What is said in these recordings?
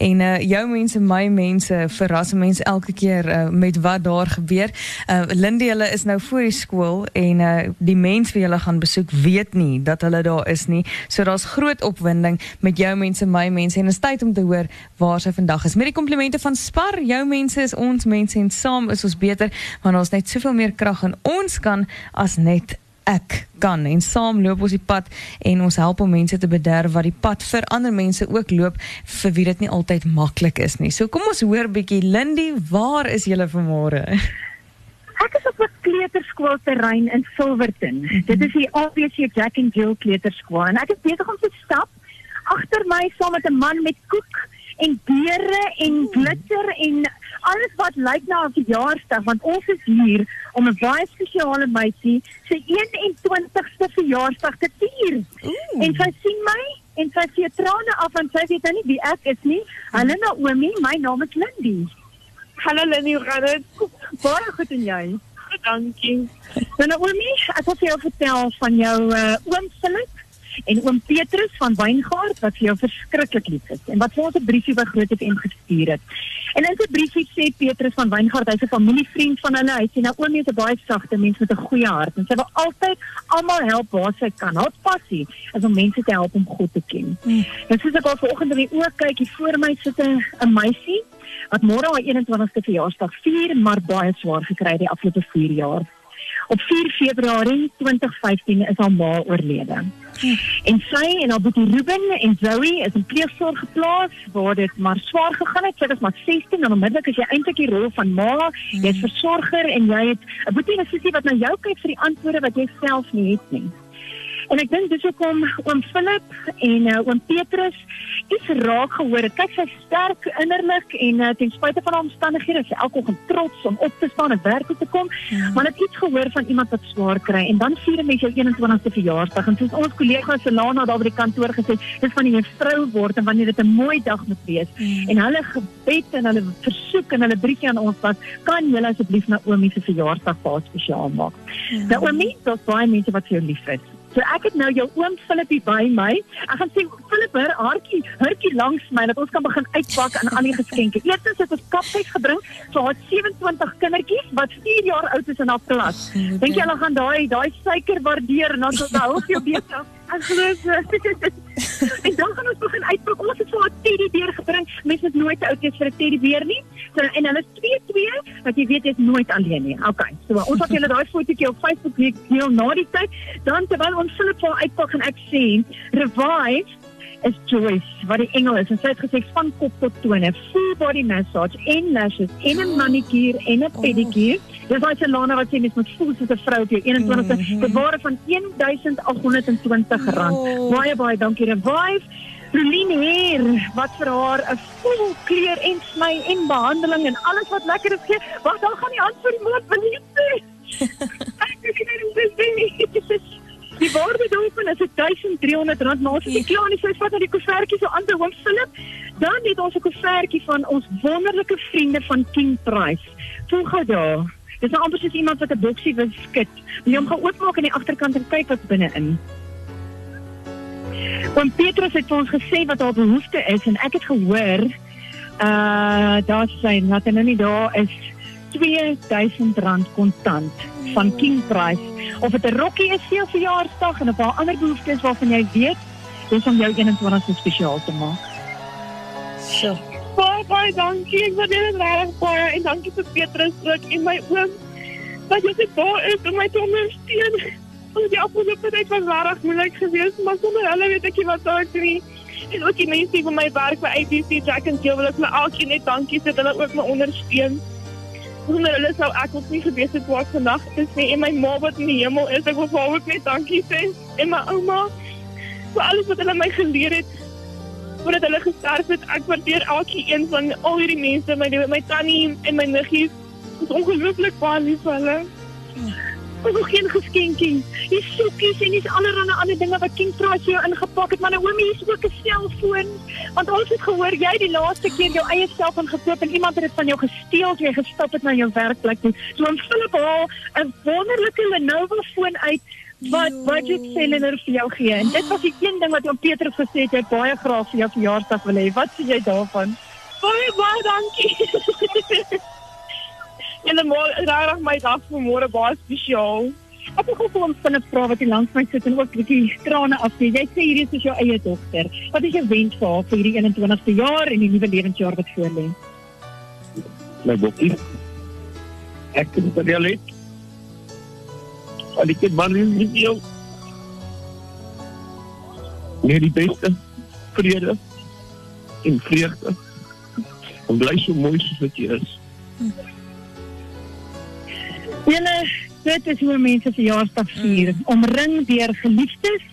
En uh jou mense, my mense verras mense elke keer uh, met wat daar gebeur. Uh Lindy is nou voor die skool en uh die mense wie hulle gaan besoek weet nie dat hulle daar is nie. So daar's groot opwinding met jou mense, my mense en is tyd om te hoor waar sy vandag is. Met die komplimente van Spar, jou mense is ons mense en saam is ons beter want ons net soveel meer krag in ons kan as net ek kan en saam loop ons die pad en ons help om mense te bederf wat die pad vir ander mense ook loop vir wie dit nie altyd maklik is nie. So kom ons hoor bietjie Lindy, waar is jy vanmôre? Ek is op 'n kleuterskoolterrein in Silverton. Mm -hmm. Dit is die ABC Jack and Jill kleuterskool en ek is besig om te stap agter my saam met 'n man met koek en beere en glitter en alles wat lyk na 'n verjaarsdag want ons is hier om 'n baie spesiale meisie se 21ste verjaarsdag te vier. En sy sien my en sy sê trane af en sy weet nou nie wie ek is nie. Hallo Naomi, my naam is Lindy. Hallo Lindy, hoe gaan dit? Baie goed en jy? Dankie. Nou Naomi, ek wil vir jou vertel van jou uh, oom Philip en oom Petrus van Wyngaard wat vir jou verskriklik lief is en wat vir ons 'n briefie by Groot FM gestuur het. En in sy briefie sê Petrus van Wyngaard hy's 'n familievriend van hulle. Hy sê nou oom is 'n baie sagte mens met 'n goeie hart en sy wil altyd almal help waar sy kan. Haar passie is om mense te help om God te ken. Hmm. En soos ek al vanoggend in die oë kyk, hier voor my sit 'n meisie wat môre haar 21ste verjaarsdag vier, maar baie swaar gekry het die afgelope 4 jaar. Op 4 Februarie 2015 is haar ma oorlede. En sy en haar boetie Ruben en Zoe is in pleegsorg geplaas waar dit maar swaar gegaan het. Sy was maar 16 en onmiddellik as jy eintlik die rol van ma, jy's versorger en jy het 'n boetie en 'n sussie wat na jou kyk vir die antwoorde wat jy self nie het nie. En ek dink dis hoekom oom Philip en uh, oom Petrus iets raak gehoor het. Kyk sterk innerlik en uh, ten spyte van haar omstandighede, sy elke oggend trots om op te staan en werk toe te kom, ja. maar het iets gehoor van iemand wat swaar kry en dan vier mense jou 21ste verjaarsdag en soos ons kollega Selana daar by die kantoor gesê, dis van die vrou word en wanneer dit 'n mooi dag moet wees. Ja. En hulle gebed en hulle versoek en hulle briefie aan ons was, kan julle asseblief na Oomie se verjaarsdag baie spesiaal maak. Ja. Nou Oomie, daar's baie mense wat vir jou lief is. So ek het nou jou oom Filippie by my. Ek gaan sê Filipp, her hartjie, hartjie langs my dat ons kan begin uitpak aan al die geskenke. Eerstens het ons kapfies gebring. So haar 27 kindertjies wat 4 jaar oud is in haar klas. Dink jy hulle gaan daai daai suiker waardeer en dan sal hou jou beter. Ek glo en dan gaan ons begin uitpak. Ons het vir haar teddybeer gebring. Mense het nooit te oud wees vir 'n teddybeer nie. So en hulle is twee twee dat jy weet jy's nooit alleen nie. Okay. So ons het julle daai fotootjie op Facebook deel na die tyd. Dan terwyl ons Philip vir uitpak en ek sien revive is Joyce wat die engel is en sy het gesê van kop tot tone full body massage en lashes en 'n manicure en 'n pedicure. Dis wat Selana wat sê mens moet voel soos 'n vrou op jou 21ste. Mm -hmm. Dit ware van 1820 rand. Oh. Baie baie dankie Revive. Lulien hier wat vir haar 'n vol kleur en sny en behandeling en alles wat lekker is gee. Wag, dan gaan die hand vir die moed belief sê. Ek weet nie hoe dit is. Die waarde daarvan is 1300 rand maar as jy klaar is, jy vat na die koevertjie so aan te hom Philip. Dan het ons 'n koevertjie van ons wonderlike vriende van King Price. Voel gou daar. Dis nou amper soos iemand wat 'n boksie wil skit. Jy hom gaan oopmaak aan die agterkant en kyk wat binne-in. Want Petrus het vir ons gesê wat haar behoefte is en ek het gehoor uh daar sê dat hy nou nie daar is R2000 kontant van King Price of dit 'n rokkie is vir verjaarsdag en 'n paar ander behoeftes waarvan jy weet, dis om jou 21ste spesiaal te maak. So baie baie dankie. Ek waardeer dit regtig baie en dankie vir Petrus ook en my oom wat dit daar is om my te ondersteun. Want die afgelope tyd was regtig moeilik geweest, maar sonder hulle weet ek nie wat daar te doen. En ook die mense van my werk by ABC Jack and Jill wil ek my alkeen net dankie sê dat hulle ook my ondersteun. Sonder hulle sou ek ook nie gewees het waar ek vandag is nie en my ma wat in die hemel is. Ek wil vir haar ook net dankie sê en my ouma vir alles wat hulle my geleer het voordat hulle gesterf het. Ek waardeer elke een van al hierdie mense, my my tannie en my niggies. Dit is ongelooflik baie lief vir hulle. Ons het geen geskenkie. Dis soekies en dis allerlei ander dinge wat King Price jou ingepak het, maar nou oomie is ook 'n selfoon. Want ons het gehoor jy die laaste keer jou eie selfoon gekoop en iemand het dit van jou gesteel toe jy gestap het na jou werkplek toe. So ons Philip haal 'n wonderlike Lenovo foon uit wat budget cellular vir jou gee. En dit was die een ding wat oom Petrus gesê het hy baie graag vir jou verjaarsdag wil hê. Wat sê jy daarvan? Okay, baie dankie. en môre is regtig my dag vir môre baie spesiaal. Ek wil gou ons van 'n vrou wat hier langs my sit en ook 'n bietjie trane afsien. Jy sê hierdie is jou eie dogter. Wat is jou wens vir haar vir hierdie 21ste jaar en die nuwe lewensjaar wat voorlê? My bokkie. Ek het dit Al die kind man in jou. Net die beste. Vrede. En vreugde. En bly so mooi soos wat jy is. Julle, dit is hoe mense verjaarsdag vier, omring deur geliefdes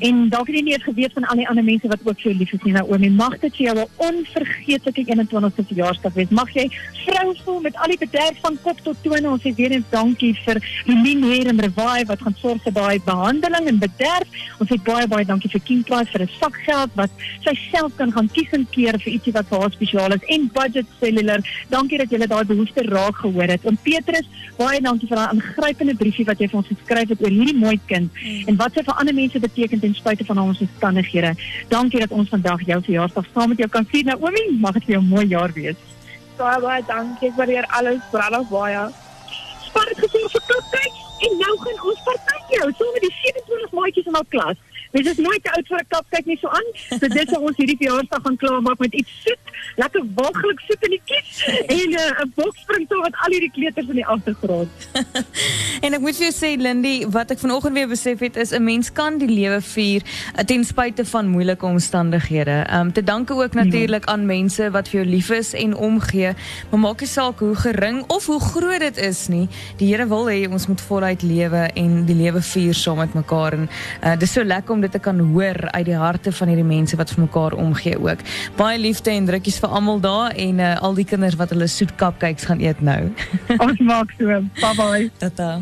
en dalk het jy nie geweet van al die ander mense wat ook so lief is nie Naomi. Mag dit vir jou 'n onvergeetlike 21ste verjaarsdag wees. Mag jy vrou voel met al die bederf van kop tot tone. Ons sê weer eens dankie vir Lilien hier en Revive wat gaan sorg vir daai behandeling en bederf. Ons sê baie baie dankie vir King Price vir 'n sakgeld wat sy self kan gaan kies en keer vir ietsie wat vir haar spesiaal is en Budget Cellular. Dankie dat julle daai behoefte raak gehoor het. En Petrus, baie dankie vir daai aangrypende briefie wat jy vir ons geskryf het oor hierdie mooi kind en wat sy vir ander mense beteken beteken ten spyte van ons omstandighede. Dankie dat ons vandag jou verjaarsdag saam met jou kan vier. Naomi, mag dit vir jou mooi jaar wees. Baie baie dankie. Ek waardeer alles regtig baie. Spaar dit gesien vir tyd en nou gaan ons partytjie hou saam met die 27 maatjies in ons klas. Mens is nooit te oud vir 'n kap kyk nie so aan. So dit sou ons hierdie verjaarsdag gaan klaarmaak met iets soet, lekker waaglik soet in die kies en uh, 'n bokspringtog met al hierdie kleuters in die agtergrond. en ek moet vir jou sê Lindy, wat ek vanoggend weer besef het is 'n mens kan die lewe vier uh, ten spyte van moeilike omstandighede. Um te danke ook natuurlik aan mense wat vir jou lief is en omgee, maar maak nie saak hoe gering of hoe groot dit is nie. Die Here wil hê ons moet voluit lewe en die lewe vier saam met mekaar en uh, dis so lekker om dit te kan hoor uit die harte van hierdie mense wat vir mekaar omgee ook. Baie liefde en drukkies vir almal daar en uh, al die kinders wat hulle soet cupcakes gaan eet nou. Ons maak so. Bye bye. Tata.